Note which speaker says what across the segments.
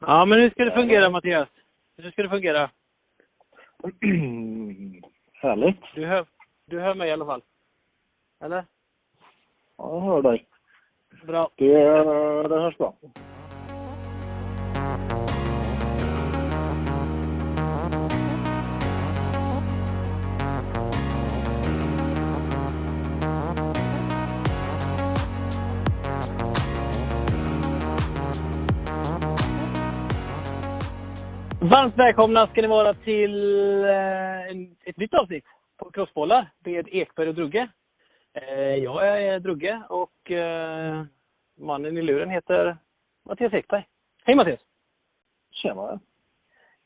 Speaker 1: Ja, men hur ska det fungera Mattias? Hur ska det fungera?
Speaker 2: Härligt.
Speaker 1: Du hör, du hör mig i alla fall? Eller?
Speaker 2: Ja, jag hör dig.
Speaker 1: Bra.
Speaker 2: Det, det hörs bra.
Speaker 1: Varmt välkomna ska ni vara till eh, ett nytt avsnitt på Crossbollar med Ekberg och Drugge. Eh, jag är Drugge och eh, mannen i luren heter Mattias Ekberg. Hej Mattias!
Speaker 2: Tjena.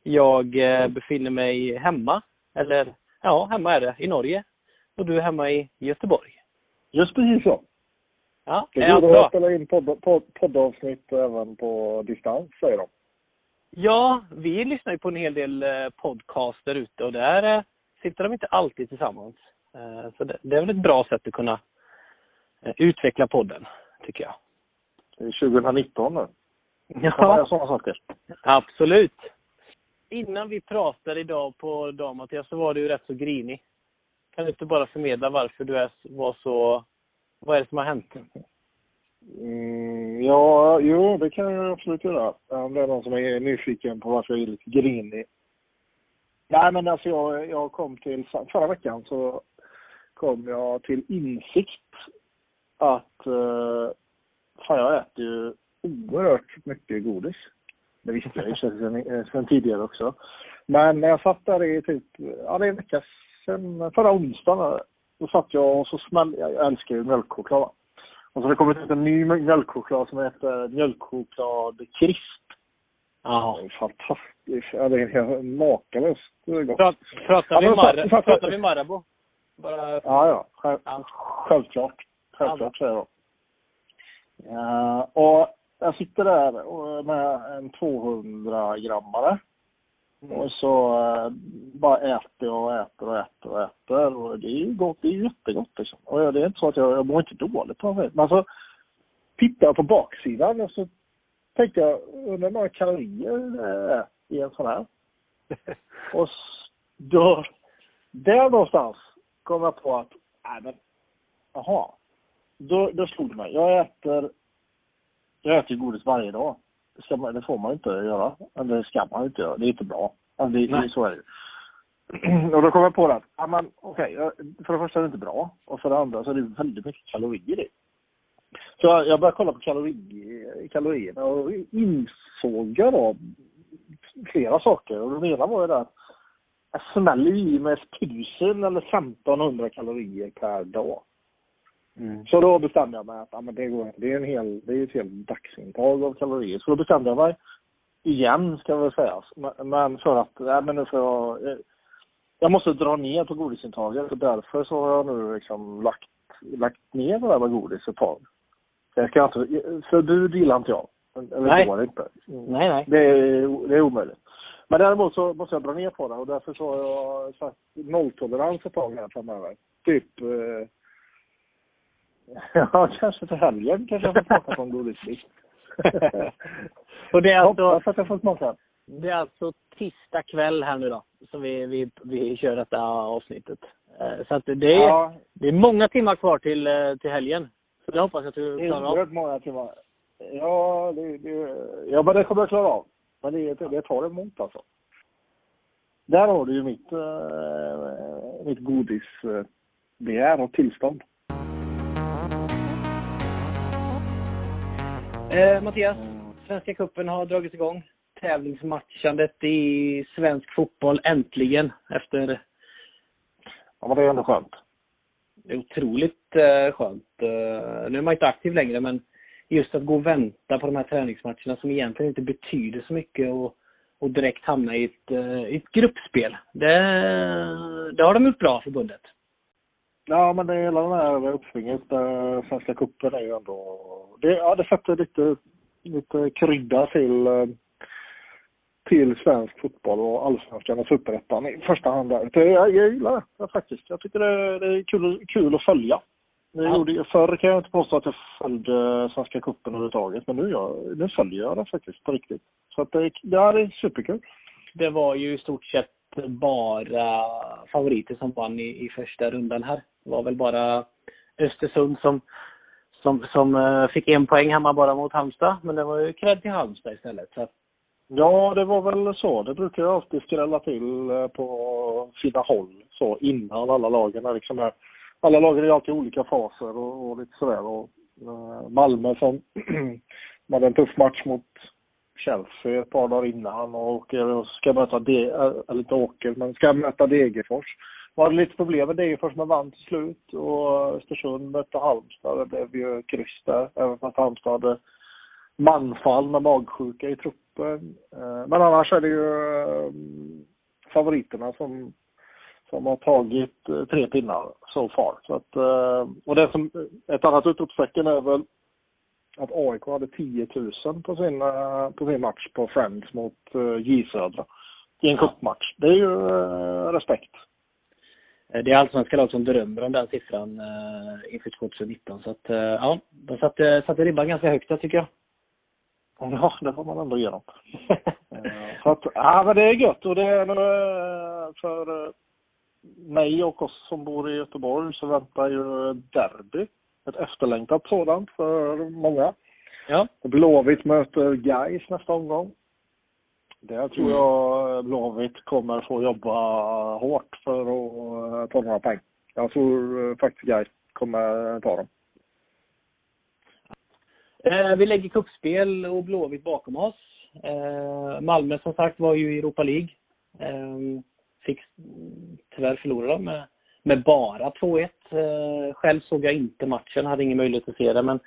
Speaker 1: Jag befinner mig hemma, eller ja, hemma är det, i Norge. Och du är hemma i Göteborg.
Speaker 2: Just precis så.
Speaker 1: Ja,
Speaker 2: Det
Speaker 1: är allt bra?
Speaker 2: att spela in podd, podd, poddavsnitt även på distans, säger de.
Speaker 1: Ja, vi lyssnar ju på en hel del eh, podcast där ute och där eh, sitter de inte alltid tillsammans. Eh, Så det, det är väl ett bra sätt att kunna utveckla podden, tycker jag.
Speaker 2: Det är 2019 nu. Ja. Sådana saker.
Speaker 1: absolut. Innan vi pratar idag på dagen Mattias, så var du ju rätt så grinig. Kan du inte bara förmedla varför du är, var så... Vad är det som har hänt?
Speaker 2: Mm, ja, jo, det kan jag absolut göra. Om det är någon som är nyfiken på varför jag är lite grinig. Nej, men alltså jag, jag kom till, förra veckan så kom jag till insikt att eh, fan, jag äter ju oerhört mycket godis. Det visste jag ju sedan, sedan tidigare också. Men när jag satt där i typ, ja det är en vecka sedan, förra onsdagen, då satt jag och så smällde, jag älskar ju mjölkchoklad. Och så har det kommit ut en ny mjölkchoklad som heter mjölkchoklad crisp.
Speaker 1: Ja.
Speaker 2: Fantastiskt. Ja, det är helt makalöst gott.
Speaker 1: Prat, pratar,
Speaker 2: Ja,
Speaker 1: vi Mar-
Speaker 2: fatt-
Speaker 1: pratar vi Marabou? Bara...
Speaker 2: Ja, ja. Själv,
Speaker 1: Ja.
Speaker 2: självklart. Självklart säger jag. Ja, och jag sitter där med en 200-grammare. Och så eh, bara äter och äter och äter och äter. Och det är ju gott, det är jättegott liksom. Och det är inte så att jag, jag mår inte dåligt på något sätt. Men så tittar jag på baksidan och så tänkte jag, undrar hur många kalorier det är i en sån här. Och då, där någonstans kom jag på att, nej men, jaha. Då, då slog det mig. Jag äter, jag äter godis varje dag. Det, ska man, det får man inte göra. Eller det ska man inte göra. Det är inte bra. Alltså det, det, så är det. Och då kom jag på att, ja men okej, jag- för det första är det inte bra. Och för det andra så är det väldigt mycket kalorier i. Så jag jag började kolla på kalori, kalorierna och insåg jag då flera saker. Och det ena var ju det att jag smäller i mig 1000 eller 1500 kalorier per dag.
Speaker 1: Mm.
Speaker 2: Så då bestämde jag mig att ja, men det, går, det är en hel, det är ett helt dagsintag av kalorier. Så då bestämde jag mig igen, ska väl sägas. Men- Men för att, nej men nu får jag, eh, jag måste dra ner på godisintaget och därför så har jag nu liksom lagt, lagt ner det där med godis ett tag. Jag ska inte, förbud gillar inte jag. Eller
Speaker 1: Nej.
Speaker 2: går inte.
Speaker 1: Nej, nej.
Speaker 2: Det är, det är omöjligt. Men däremot så måste jag dra ner på det och därför så har jag satt nolltolerans ett tag här framöver. Typ, eh, ja kanske till helgen kanske jag får smaka på en godisbit.
Speaker 1: Och det är
Speaker 2: Jag
Speaker 1: alltså,
Speaker 2: hoppas att jag får smaka.
Speaker 1: det är alltså tisdag kväll här nu då, som vi, vi, vi kör detta avsnittet. Eh, Så att det är,
Speaker 2: Ja,
Speaker 1: det är många timmar kvar till, eh, till helgen. Så det hoppas jag att du
Speaker 2: det är
Speaker 1: klarar av.
Speaker 2: oerhört många timmar. Ja, det, det, ja, men det kommer jag klara av. Men det, det tar emot alltså. Där har du ju mitt, äh, mitt godisbegär och tillstånd.
Speaker 1: Eh, Mattias, Svenska cupen har dragit igång. Tävlingsmatchandet i svensk fotboll äntligen efter
Speaker 2: Ja, men det är ändå skönt.
Speaker 1: Det är otroligt eh, skönt. Eh, nu är man inte aktiv längre, men just att gå och vänta på de här träningsmatcherna som egentligen inte betyder så mycket och, och direkt hamna i ett, eh, i ett gruppspel. Det, det har de gjort bra, förbundet.
Speaker 2: Ja, men det är hela det här uppsvinget där Svenska cupen är ju ändå... Det, ja, det sätter lite, lite krydda till, eh, till svensk fotboll och allsvenskan och superettan i första hand där. Det, jag, jag gillar det faktiskt. Jag tycker det, det är kul, kul att följa. Det ja. gjorde, förr kan jag inte påstå att jag följde Svenska cupen överhuvudtaget, men nu, jag, nu följer jag det faktiskt på riktigt. Så att det, det är superkul.
Speaker 1: Det var ju i stort sett bara favoriter som vann i, i första rundan här. Det var väl bara Östersund som, som, som eh, fick en poäng hemma bara mot Halmstad. Men det var ju cred till Halmstad istället. Så.
Speaker 2: Ja, det var väl så. Det brukar ju alltid skrälla till eh, på sina håll så innan alla lagen liksom här. alla lagen är ju alltid i olika faser och, och lite sådär. Och, eh, Malmö som hade en tuff match mot Chelsea ett par dagar innan och ska möta, De, eh, eller inte åker, men ska möta Degerfors. Var hade lite problem med Degerfors men vann till slut och Östersund mötte Halmstad. Det blev ju kryss där, även fast Halmstad hade manfall med magsjuka i truppen. Eh, men annars är det ju eh, favoriterna som som har tagit tre pinnar so far. Så att, och det som, ett annat utropstecken är väl att AIK hade 10 000 på sin, eh, på sin match på Friends mot J Södra i en cupmatch. Det är ju respekt.
Speaker 1: Det är allsvenska lag som drömmer om den siffran inför 2019. Så att, ja, de satte, satte ribban ganska högt där tycker jag.
Speaker 2: Ja, det får man ändå ge dem. så att, ja men det är gött och det är för mig och oss som bor i Göteborg så väntar ju derby. Ett efterlängtat sådant för många.
Speaker 1: Ja.
Speaker 2: Blåvitt möter Gais nästa omgång. Där tror mm. jag Blåvitt kommer få jobba hårt för att ta några poäng. Jag tror faktiskt Gais kommer ta dem.
Speaker 1: Eh, vi lägger kuppspel och Blåvitt bakom oss. Eh, Malmö som sagt var ju i Europa League. Eh, fick tyvärr förlora med, med bara 2-1. Eh, själv såg jag inte matchen, hade ingen möjlighet att se det, men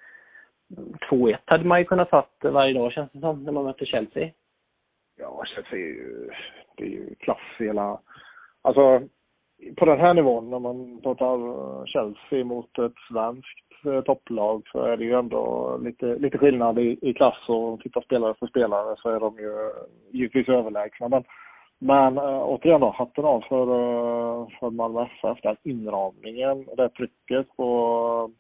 Speaker 1: 2-1 hade man ju kunnat satt varje dag känns det som, när man möter Chelsea.
Speaker 2: Ja, Chelsea är ju, det är ju klass hela, alltså på den här nivån när man pratar Chelsea mot ett svenskt eh, topplag så är det ju ändå lite, lite skillnad i, i klass och tittar spelare för spelare så är de ju givetvis överlägsna. Men men äh, återigen då, hatten av för, äh, för Malmö FF. Den inramningen, det trycket på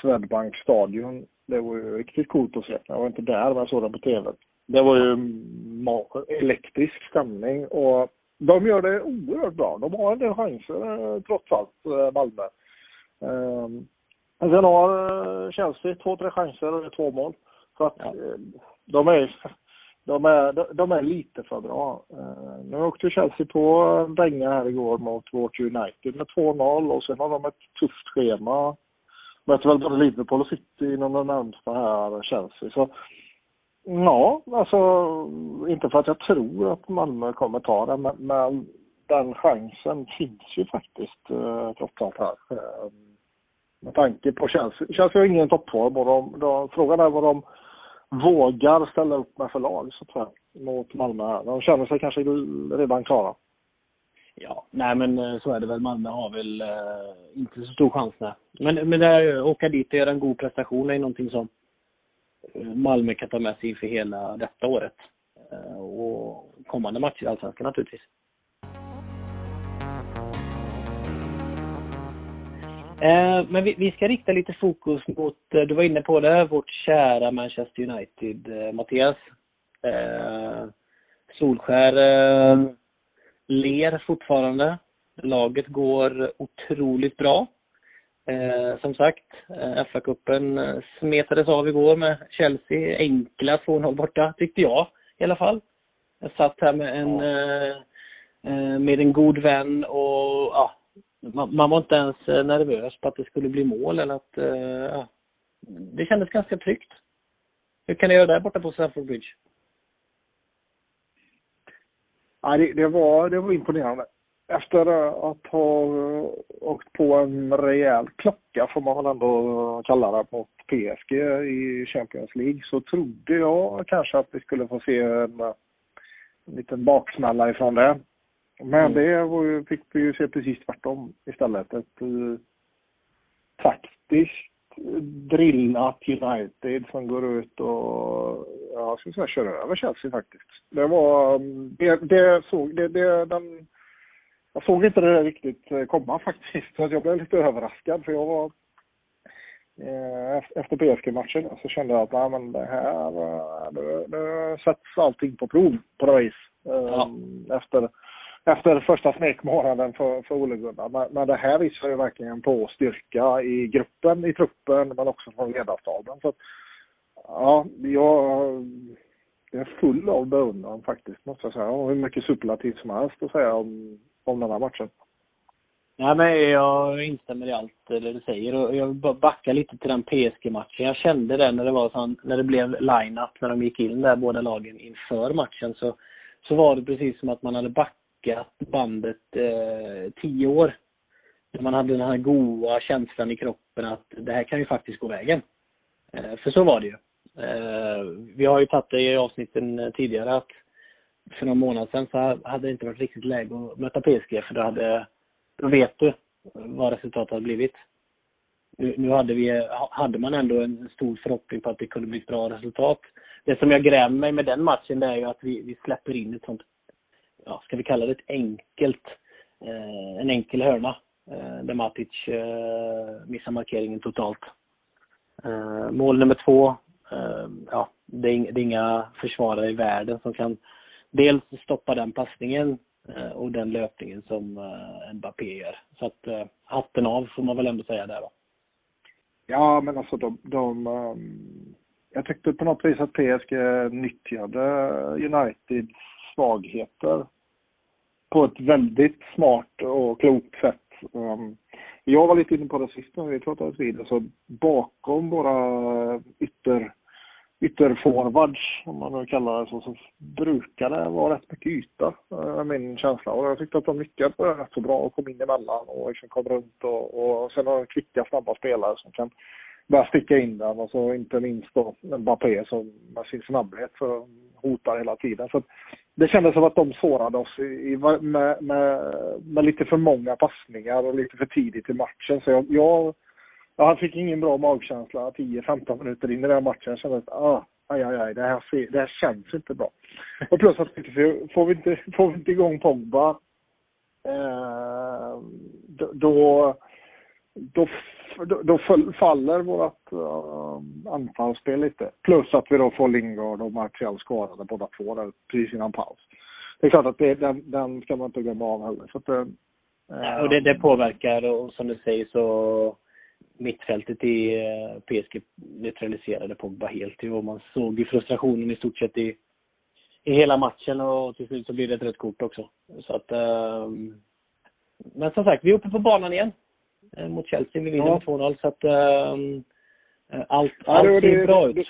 Speaker 2: Swedbank stadion. Det var ju riktigt coolt att se. Jag var inte där, men jag såg det på TV. Det var ju elektrisk stämning och de gör det oerhört bra. De har en del chanser äh, trots allt, Malmö. Men sen har Chelsea två, tre chanser och två mål. Så att ja. de är de är, de är lite för bra. Eh, nu åkte Chelsea på en dänga här igår mot vårt United med 2-0 och sen har de ett tufft schema. Möter väl både Liverpool och City inom den närmsta här, Chelsea. Så ja, alltså inte för att jag tror att Malmö kommer ta det, men, men den chansen finns ju faktiskt eh, trots allt här. Eh, med tanke på Chelsea. Chelsea har ingen toppform och de, de, frågan är vad de vågar ställa upp med förlag så tror jag, mot Malmö. De känner sig kanske redan klara.
Speaker 1: Ja, nej men eh, så är det väl. Malmö har väl eh, inte så stor chans nej. Men, men det eh, åka dit och göra en god prestation är någonting som eh, Malmö kan ta med sig inför hela detta året. Eh, och kommande matcher i Allsvenskan naturligtvis. Men vi, vi, ska rikta lite fokus mot, eh, du var inne på det, vårt kära Manchester United, eh, Mattias. Eh, Solskär eh, ler fortfarande. Laget går otroligt bra. Eh, som sagt, eh, FA-cupen smetades av igår med Chelsea. Enkla 2-0 borta, tyckte jag i alla fall. Jag satt här med en, ja. med en god vän och ja, man, man var inte ens eh, nervös på att det skulle bli mål eller att, eh, ja. Det kändes ganska tryggt. Hur kan ni göra där borta på Stamford Bridge?
Speaker 2: Ja, det, det, var, det var imponerande. Efter att ha eh, åkt på en rejäl klocka, får man väl ändå kalla det, mot PSG i Champions League, så trodde jag kanske att vi skulle få se en, en liten baksmälla ifrån det. Men mm. det var fick vi ju se precis tvärtom istället. Ett uh, taktiskt drillat United som går ut och, ja, jag skulle säga kör över Chelsea faktiskt. Det var, det, det såg, det, det, den, jag såg inte det riktigt komma faktiskt. Så jag blev lite överraskad för jag var eh, efter PSG-matchen så kände jag att nej, men det här, nu, nu sätts allting på prov på något vis. Ja. Efter, efter första smekmånaden för, för Ole Gunnar. Men, men det här visar ju verkligen på styrka i gruppen, i truppen, men också från ledarstaben. Så att, ja, jag jag är full av beundran faktiskt, måste jag säga. Och hur mycket superlativ som helst att säga om, om den här matchen.
Speaker 1: Ja, men jag instämmer i allt det du säger och jag vill bara backa lite till den PSG-matchen. Jag kände det när det var sån, när det blev line-up, när de gick in där båda lagen inför matchen så, så var det precis som att man hade backat bandet eh, tio år. Man hade den här goa känslan i kroppen att det här kan ju faktiskt gå vägen. Eh, för så var det ju. Eh, vi har ju tagit det i avsnitten tidigare att för någon månad sedan så hade det inte varit riktigt läge att möta PSG för då hade, då vet du vad resultatet hade blivit. Nu, nu hade vi, hade man ändå en stor förhoppning på att det kunde bli ett bra resultat. Det som jag grämer mig med den matchen det är ju att vi, vi släpper in ett sånt, ja, ska vi kalla det ett enkelt, eh, en enkel hörna. Eh, där Matic eh, missar markeringen totalt. Eh, mål nummer två eh, ja, det är, det är inga försvarare i världen som kan dels stoppa den passningen eh, och den löpningen som eh, Mbappé gör. Så att eh, hatten av får man väl ändå säga där då.
Speaker 2: Ja, men alltså de, de um, jag tyckte på något vis att PSG nyttjade Uniteds svagheter på ett väldigt smart och klokt sätt. Ehm, jag var lite inne på det sist när vi pratade vid. Alltså bakom våra ytter, ytterforwards, om man nu kallar det så, så brukar det vara rätt mycket yta, är min känsla. Och jag tyckte att de lyckades rätt så bra och kom in emellan och liksom kom runt och, och sen har de kvicka, snabba spelare som kan börja sticka in den och så inte minst då Mbappé som med sin snabbhet så hotar hela tiden. Så det kändes som att de sårade oss i, med, med, med, lite för många passningar och lite för tidigt i matchen. Så jag, jag, jag fick ingen bra magkänsla 10-15 minuter in i den här matchen. Jag kände att ah, aj, aj, aj, det här, det här känns inte bra. Och plus att får vi inte, får vi inte igång Pogba eh, då, då då, då faller vårt uh, eh, anfallsspel lite. Plus att vi då får Lingard och Martial skadade båda två där precis innan paus. Det är klart att det, den, den ska man inte glömma av heller. Så att, uh,
Speaker 1: ja, och det, det påverkar och som du säger så mittfältet i eh, uh, PSG neutraliserade Pogba helt och man såg ju frustrationen i stort sett i, i hela matchen och till slut så blir det ett rött kort också. Så att, uh, men som sagt, vi är uppe på banan igen. Eh, mot Chelsea. Vi vinner ja. med 2-0 så att um, allt, ja, allt det, ser det, bra ut.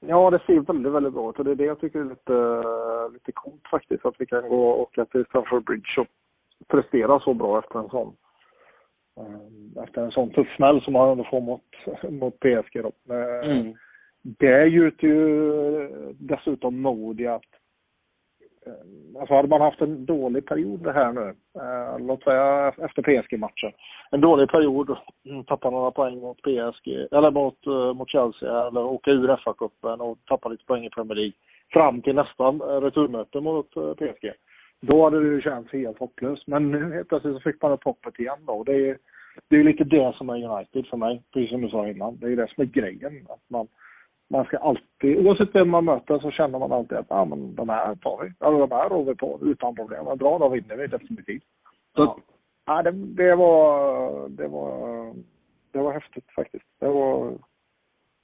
Speaker 2: ja, det ser väldigt, väldigt bra ut och det är det jag tycker är lite, lite coolt faktiskt. Att vi kan gå och åka till Stamford Bridge och prestera så bra efter en sån efter en sån tuff smäll som man ändå får mot, mot PSG då. Mm. Det gjuter ju dessutom mod i att Eh, Eh, alltså hade man haft en dålig period det här nu, eh, låt säga efter PSG-matchen, en dålig period, mm, tappa några poäng mot PSG, eller mot, eh, mot Chelsea, eller åka ur FA-cupen och tappa lite poäng i Premier League, fram till nästa eh, returmöte mot eh, PSG. Då hade det ju känts helt hopplöst. Men nu helt plötsligt så fick man upp hoppet igen då. Det är, det är lite det som är United för mig, precis som du sa innan. Det är det som är grejen. Att man, man ska alltid, oavsett vem man möter så känner man alltid att ja, men de här tar vi. Ja, de här rår vi på utan problem. Bra, då vinner vi definitivt. Så ja. ja, det, det var, det var, det var häftigt faktiskt. Det var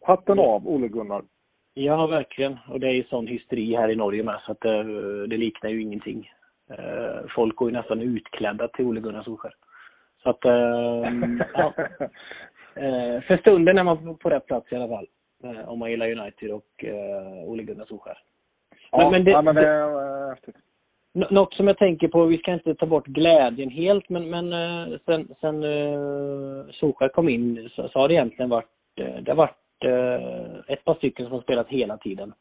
Speaker 2: hatten av Ole Gunnar.
Speaker 1: Ja, verkligen. Och det är ju sån hysteri här i Norge med så att det, det liknar ju ingenting. Eh, folk går ju nästan utklädda till Ole Gunnar Solskjaer. Så att, ähm, ja. Eh, för stunden är man på rätt plats i alla fall. Eh, om man gillar United och uh, Ole Gunnar Solskjaer.
Speaker 2: Ja, men det, ja, men det är häftigt.
Speaker 1: Något som jag tänker på, vi ska inte ta bort glädjen helt, men, men uh, sen, sen Solskjaer kom in så, så har det egentligen varit, det har varit ett par stycken som har spelat hela tiden.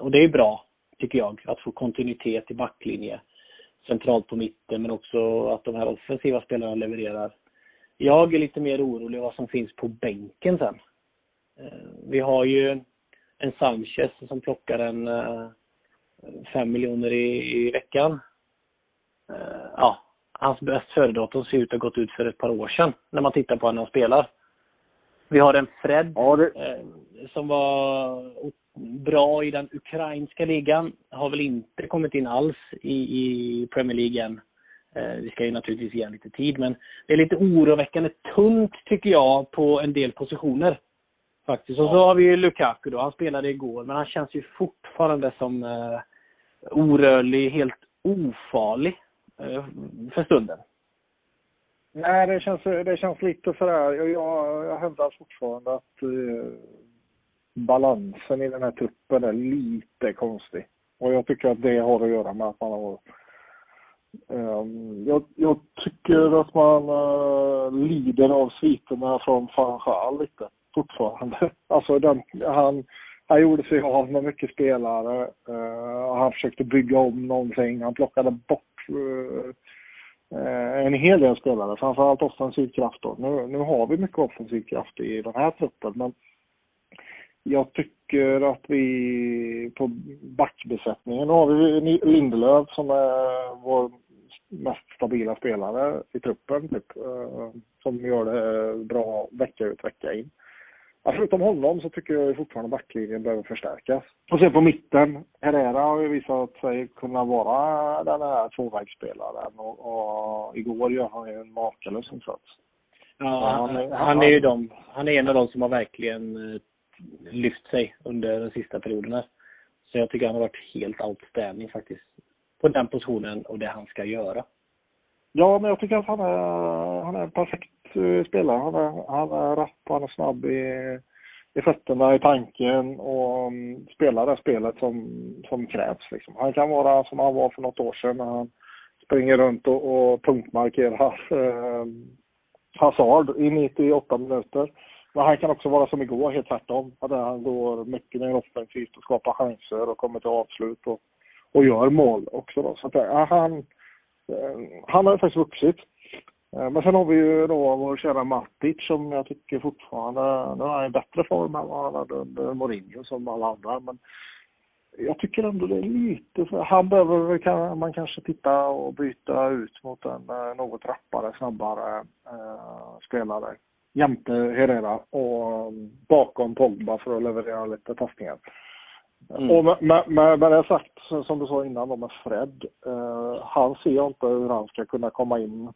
Speaker 1: och det är bra, tycker jag, att få kontinuitet i backlinje centralt på mitten, men också att de här offensiva spelarna levererar. Jag är lite mer orolig vad som finns på bänken sen. Eh, vi har ju en Sanchez som plockar en eh, fem miljoner i, i veckan. Eh, ja, hans bäst före-datum ser ut att ha gått ut för ett par år sedan när man tittar på när han spelar. Vi har en Fred
Speaker 2: Ja, det,
Speaker 1: eh, som var bra i den ukrainska ligan. Har väl inte kommit in alls i, i Premier League än. Eh, vi ska ju naturligtvis ge lite tid, men det är lite oroväckande tunt tycker jag på en del positioner. Faktiskt. Och så har vi ju Lukaku då. Han spelade igår, men han känns ju fortfarande som eh, orörlig, helt ofarlig eh, för stunden.
Speaker 2: nej, det känns, det känns lite sådär. Jag, jag, jag hävdar fortfarande att eh, balansen i den här truppen är lite konstig. Och jag tycker att det har att göra med att man har Um, jag, jag, tycker att man uh, lider av sviterna från Fanchal lite fortfarande. Alltså den, han, han gjorde sig av med mycket spelare. Uh, han försökte bygga om någonting. Han plockade bort uh, en hel del spelare, framförallt offensiv kraft. Då. Nu, nu har vi mycket offensiv kraft i den här truppen, men jag tycker att vi på backbesättningen, nu har vi Lindelöf som är vår mest stabila spelare i truppen typ, eh, som gör det bra vecka ut vecka in. Ja, förutom honom så tycker jag fortfarande backlinjen behöver förstärkas. Och sen på mitten, Herrera har ju visat sig kunna vara den här tvåvägsspelaren och, och igår gör han ju en makalös insats.
Speaker 1: Ja, han, är, han är ju de, han är en av de som har verkligen eh, lyft sig under den sista perioden här. Så jag tycker han har varit helt outstanding faktiskt. På den positionen och det han ska göra.
Speaker 2: Ja, men jag tycker att han är, han är en perfekt Eh, spelare. Han är, han är rapp, han är snabb i, i fötterna, i tanken och mm, spelar det spelet som, som krävs. Liksom. Han kan vara som han var för något år sedan när han springer runt och, och punktmarkerar eh, Hazard i 98 minuter. Men han kan också vara som igår, helt tvärtom. Där han går mycket mer offensivt och skapar chanser och kommer till avslut och, och gör mål också. Då. Så att, ja, han, eh, han har faktiskt vuxit. Eh, men sen har vi ju då vår kära Matic som jag tycker fortfarande, nu är han i bättre form än vad han hade under Mourinho som alla andra. Men jag tycker ändå det är lite han behöver man kanske titta och byta ut mot en eh, något rappare, snabbare eh, spelare jämte Herrera och bakom Pogba för att leverera lite passningar. Mm. Och med, med, med, med det sagt, som du sa innan då med Fred, eh, han ser inte hur han ska kunna komma in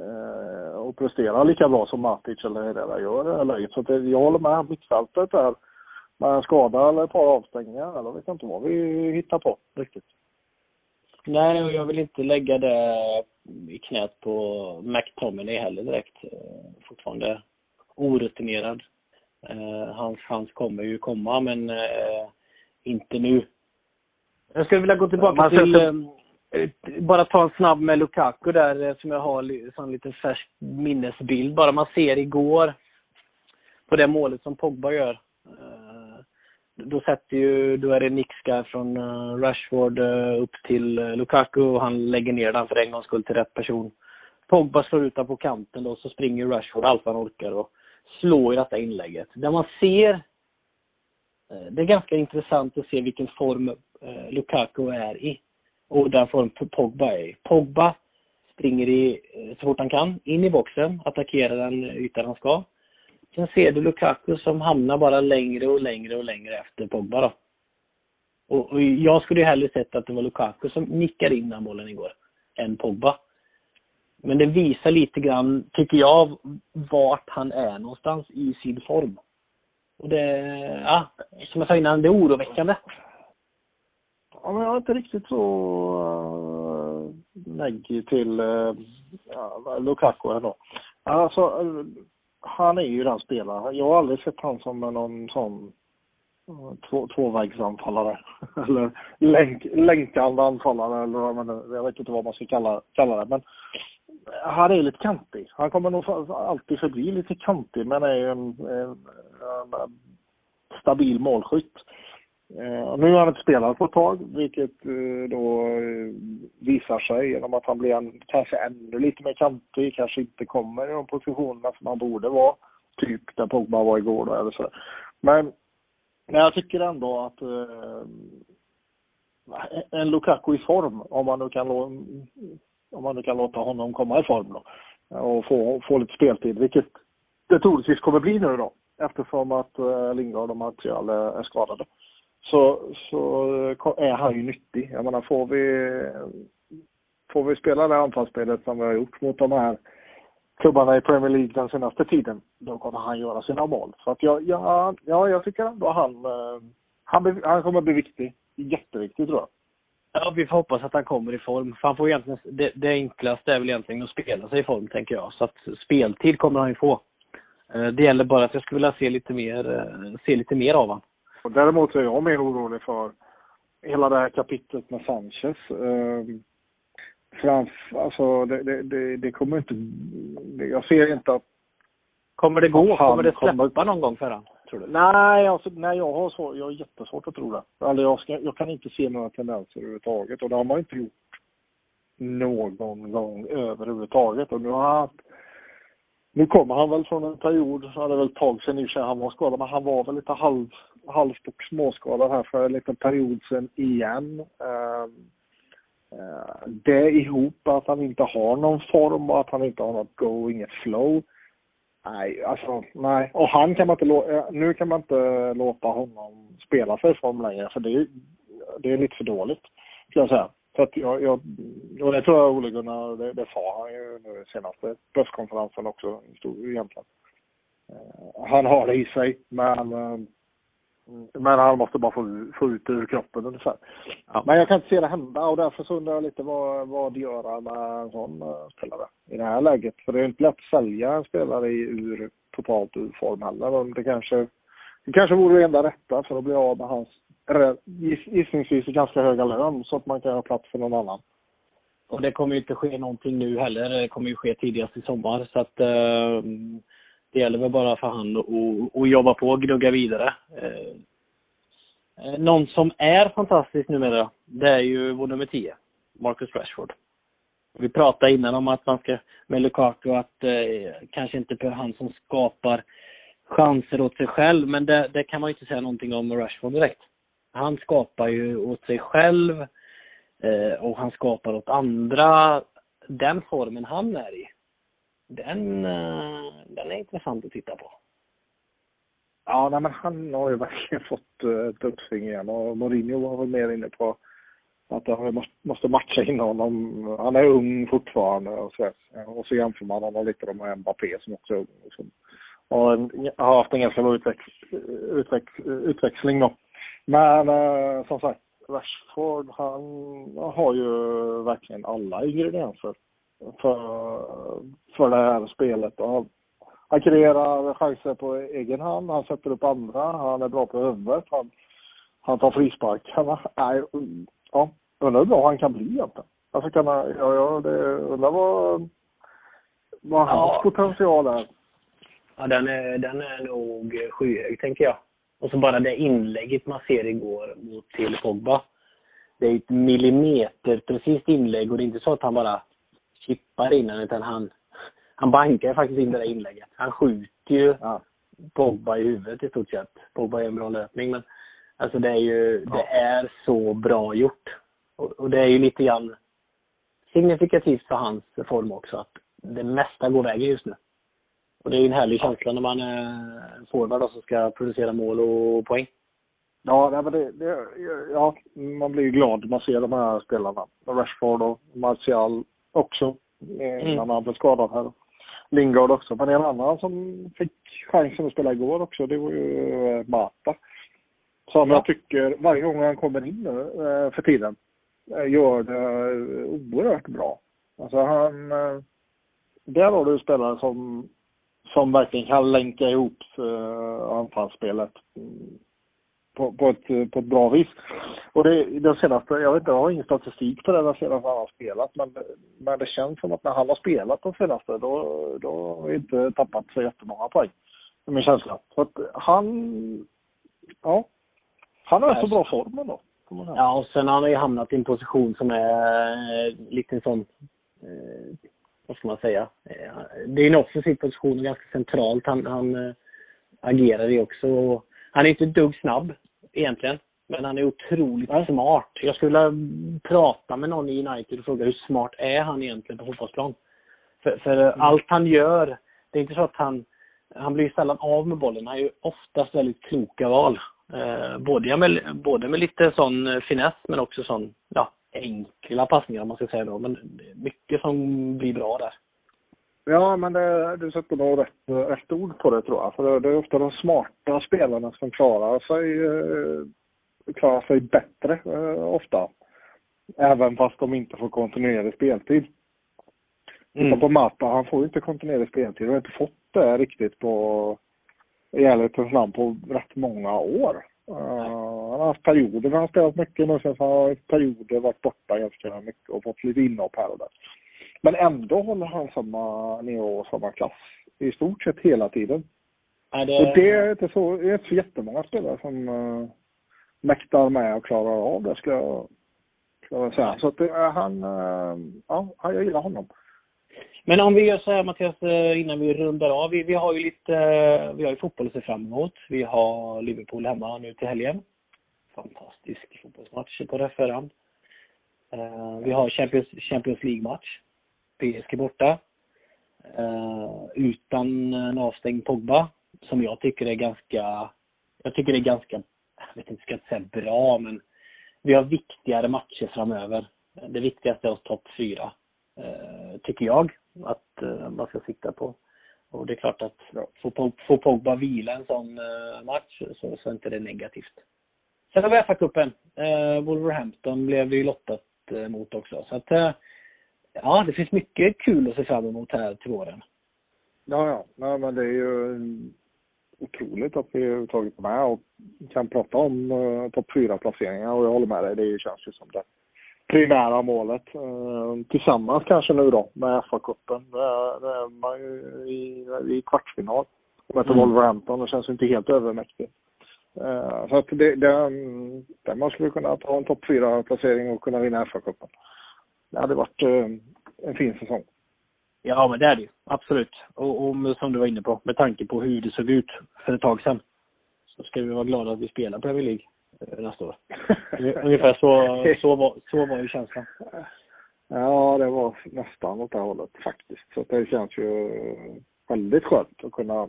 Speaker 2: eh, och prestera lika bra som Matic eller Herrera gör eller Så det, jag håller med, mittfältet där med en skada eller ett par avstängningar, eller vet inte vad vi hittar på riktigt.
Speaker 1: Nej, och jag vill inte lägga det i knät på McTominay heller direkt. Eh, fortfarande orutinerad. Eh, hans chans kommer ju komma, men eh, inte nu. Jag skulle vilja gå tillbaka till, Eh, bara ta en snabb med Lukaku där eh, som jag har som en liten färsk minnesbild. Bara man ser igår på det målet som Pogba gör eh, då sätter ju, då är det nickska från Rashford upp till Lukaku och han lägger ner den för en gångs skull till rätt person. Pogba slår ut den på kanten då, så springer Rashford allt han orkar och slår i detta inlägget. Där man ser, det är ganska intressant att se vilken form Lukaku är i och den form Pogba är i. Pogba springer i, eh, så fort han kan, in i boxen, attackerar den ytan han ska. Sen ser du Lukaku som hamnar bara längre och längre och längre efter Pogba då. Och, och jag skulle ju hellre sett att det var Lukaku som nickade in den bollen igår, än Pogba. Men det visar lite grann, tycker jag, vart han är någonstans i sin form. Och det, ja, som jag sa innan, det är oroväckande.
Speaker 2: Ja, men jag är inte riktigt så eh, negativ till uh, ja, Lukaku ändå. Alltså, han är ju den spelaren. Jag har aldrig sett han som någon sån eh, två, tvåvägsanfallare. eller länk, länkande anfallare eller vad man, jag vet inte vad man ska kalla, kalla det. Men han är lite kantig. Han kommer nog alltid förbli lite kantig men är ju en, en, en stabil målskytt. Eh, nu har han inte spelat på ett tag, vilket eh, då eh, visar sig genom att han blir en, kanske ännu lite mer kantig, kanske inte kommer i de positionerna som han borde vara. Typ där Pogba var igår då, eller så. Men, men jag tycker ändå att eh, en Lukaku i form, om man nu kan, om man nu kan låta honom komma i form då, och få, få lite speltid, vilket det troligtvis kommer bli nu då. Eftersom att eh, Lingard och Martial är, är skadade. Så, så är han ju nyttig. Jag menar får vi, får vi spela det anfallsspelet som vi har gjort mot de här klubbarna i Premier League den senaste tiden, då kommer han göra sina mål. Så att jag, ja, ja, jag tycker ändå han, eh, han, han kommer bli viktig. Jätteviktig tror jag.
Speaker 1: Ja, vi får hoppas att han kommer i form. För han får egentligen, det, det enklaste är väl egentligen att spela sig i form, tänker jag. Så att speltid kommer han ju få. Eh, det gäller bara att jag skulle vilja se lite mer, eh, se lite mer av honom.
Speaker 2: Däremot är jag mer orolig för hela det här kapitlet med Sanchez. Framf, alltså det, det, det, det kommer inte, jag ser inte att
Speaker 1: Kommer det gå? Kommer det släppa kommer... någon gång för han?
Speaker 2: Tror du? Nej, alltså, nej jag har så, jag har jättesvårt att tro det. Alltså, jag, ska, jag kan inte se några tendenser överhuvudtaget och det har man inte gjort någon gång överhuvudtaget. Och nu har han nu kommer han väl från en period, det är väl ett tag sedan i och han var skadad, men han var väl lite halv, halvt och småskadad här för en liten period sedan igen. Ehm, eh, det ihop att han inte har någon form och att han inte har något go, inget flow. Nej, alltså nej. Och han kan man inte låta, eh, nu kan man inte låta honom spela sig i form längre för det, det är lite för dåligt, skulle jag säga. Så att jag, jag, och det tror jag Ole Gunnar, det, det sa han ju nu senaste presskonferensen också, egentligen. Uh, han har det i sig, men, uh, men han måste bara få, få ut det ur kroppen ungefär. Ja. Men jag kan inte se det hända och därför så undrar jag lite vad, vad gör med en sån uh, spelare i det här läget. För det är inte lätt att sälja en spelare i ur, totalt ur form heller. Det kanske, det kanske vore det enda rätta för att bli av med hans gissningsvis ganska höga lön så att man kan ha plats för någon annan.
Speaker 1: Och det kommer ju inte ske någonting nu heller. Det kommer ju ske tidigast i sommar. Så att eh, det gäller väl bara för han att jobba på och gnugga vidare. Eh, någon som är fantastisk numera, det är ju vår nummer 10, Marcus Rashford. Vi pratade innan om att man ska, med Lukaku, att eh, kanske inte är han som skapar chanser åt sig själv, men det, det kan man ju inte säga någonting om Rashford direkt. Han skapar ju åt sig själv eh, och han skapar åt andra. Den formen han är i, den, eh, den är intressant att titta på.
Speaker 2: Ja, nej, men han har ju verkligen fått eh, ett uppsving igen och Mourinho var väl mer inne på att han måste matcha in honom. Han är ung fortfarande och så, och så jämför man honom lite med Mbappé som också är ung. Liksom. Som har haft en ganska bra utväx, utväx, utväxling då. Men eh, som sagt, Rashford han har ju verkligen alla ingredienser för, för det här spelet. Och han kreerar chanser på egen hand, han sätter upp andra, han är bra på huvudet, han, han tar frisparkarna. Nej, ja, undrar hur bra han kan bli egentligen. Alltså kan han, ja, ja, det, undrar vad, vad hans ja. potential är.
Speaker 1: Ja, den är, den är nog skyhög, tänker jag. Och så bara det inlägget man ser igår mot till Pogba. Det är ett millimeter precis inlägg och det är inte så att han bara chippar in den utan han, han bankar faktiskt in det där inlägget. Han skjuter ju ja. Pogba i huvudet i stort sett. Pogba är en bra löpning men alltså det är ju, ja. det är så bra gjort. Och, och, det är ju lite grann signifikativt för hans form också att det mesta går vägen just nu. Och det är ju en härlig känsla när man är forward som ska producera mål och poäng.
Speaker 2: Ja, det, det, ja, man blir ju glad när man ser de här spelarna. Rashford och Martial också, mm. innan han blev skadad här. Lingard också. Men en annan som fick chansen att spela igår också, det var ju eh, Mata. Som ja. jag tycker, varje gång han kommer in nu eh, för tiden, eh, gör det oerhört bra. Alltså han... Där har du spelare som som verkligen kan länka ihop eh, anfallsspelet mm, på, på, ett, eh, på ett bra vis. Och det, den senaste, jag vet inte, jag har ingen statistik på det den senaste han har spelat, men, men det känns som att när han har spelat den senaste, då, då har inte tappat så jättemånga poäng. Det är min känsla. Så att han, ja, han har så bra form ändå.
Speaker 1: Ja, och sen har han ju hamnat i en position som är eh, lite sån eh, vad ska man säga, eh, det är en offensiv position ganska centralt. Han, han äh, agerar i också. Han är inte ett dugg snabb egentligen. Men han är otroligt ja. smart. Jag skulle vilja prata med någon i United och fråga hur smart är han egentligen på fotbollsplan? För, för mm. allt han gör, det är inte så att han, han blir sällan av med bollen. Han gör oftast väldigt kloka val. Eh, både, med, både med lite sån finess men också sån, ja, enkla passningar om man ska säga då. Men mycket som blir bra där.
Speaker 2: Ja, men det, du sätter nog rätt, rätt ord på det tror jag. För det, det är ofta de smarta spelarna som klarar sig, eh, klarar sig bättre eh, ofta. Även fast de inte får kontinuerlig speltid. Mm. på Mata, han får ju inte kontinuerlig speltid och har inte fått det riktigt på i ärlighetens namn på rätt många år. Uh, han har haft perioder när han spelat mycket men sen har han perioder varit borta ganska mycket och fått lite inhopp här och där. Men ändå håller han samma nivå och samma klass i stort sett hela tiden. Ja, det... Och det är inte så, det är inte så jättemånga spelare som uh, mäktar med och klarar av det ska jag, ska jag säga. Så att uh, han, uh, ja, jag gillar honom.
Speaker 1: Men om vi gör så här Mattias, innan vi rundar av. Vi, vi har ju lite, vi har ju fotboll att se fram emot. Vi har Liverpool hemma nu till helgen. Fantastisk fotbollsmatch på det förhand. Eh, vi har Champions, Champions League-match. PSG borta. Uh, utan en avstängd Pogba, som jag tycker är ganska, jag tycker det är ganska, jag vet inte, ska inte säga bra, men vi har viktigare matcher framöver. Det viktigaste är oss topp fyra, uh, tycker jag, att uh, man ska sikta på. Och det är klart att ja, får, Pogba vila en sån match så, så är inte det negativt. Sen har vi FA-cupen. Wolverhampton blev vi lottat mot också. Så att ja, det finns mycket kul att se fram emot här till våren.
Speaker 2: Ja, ja. Nej, men det är ju otroligt att vi överhuvudtaget är med och kan prata om uh, topp fyra placeringar och jag håller med dig. Det känns ju som det primära målet. Uh, tillsammans kanske nu då med FA-cupen. Där är ju i, kvartsfinal. Möter mm. Wolverhampton. Det känns ju inte helt övermäktigt. Uh, så att det, det, där man skulle kunna ta en topp fyra placering och kunna vinna FA-cupen det hade varit eh, en fin säsong.
Speaker 1: Ja, men det är det ju. Absolut. Och, och som du var inne på, med tanke på hur det såg ut för ett tag sedan, så ska vi vara glada att vi spelar Premier League eh, nästa år. Ungefär så, så, var, så var ju känslan.
Speaker 2: Ja, det var nästan åt det hållet faktiskt. Så det känns ju väldigt skönt att kunna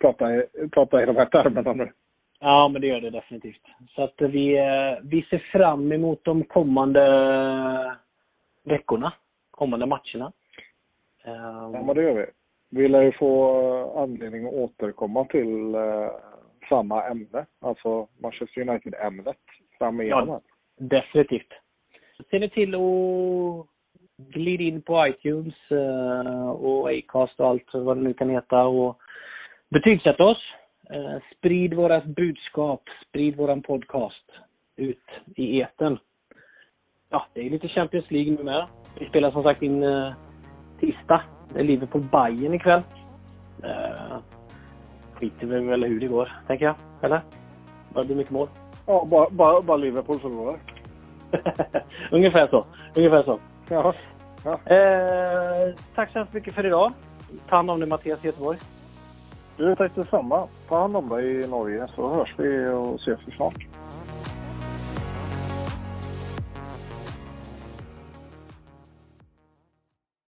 Speaker 2: prata, prata i de här termerna nu.
Speaker 1: Ja, men det gör det definitivt. Så att vi, eh, vi ser fram emot de kommande veckorna, kommande matcherna.
Speaker 2: Ja, men det gör vi. Vi lär ju få anledning att återkomma till eh, samma ämne, alltså Manchester United-ämnet fram igenom. Ja,
Speaker 1: definitivt. Ser ni till att glida in på iTunes eh, och Acast och allt vad det nu kan heta och betygsätta oss. Eh, sprid vårat budskap, sprid våran podcast ut i eten ja, det är lite Champions League nu med. Vi spelar som sagt in uh, tisdag. Det är liverpool Bayern ikväll. Uh, skiter vi väl hur det går, tänker jag. Eller? Bara blir mycket mål.
Speaker 2: Ja, bara, bara, bara Liverpool förlorar.
Speaker 1: Ungefär så. Ungefär så.
Speaker 2: Ja.
Speaker 1: ja. Eh, tack så hemskt mycket för idag. Ta hand om dig Mattias i Göteborg.
Speaker 2: Du, tack detsamma. Ta hand om dig i Norge så hörs vi och ses vi snart.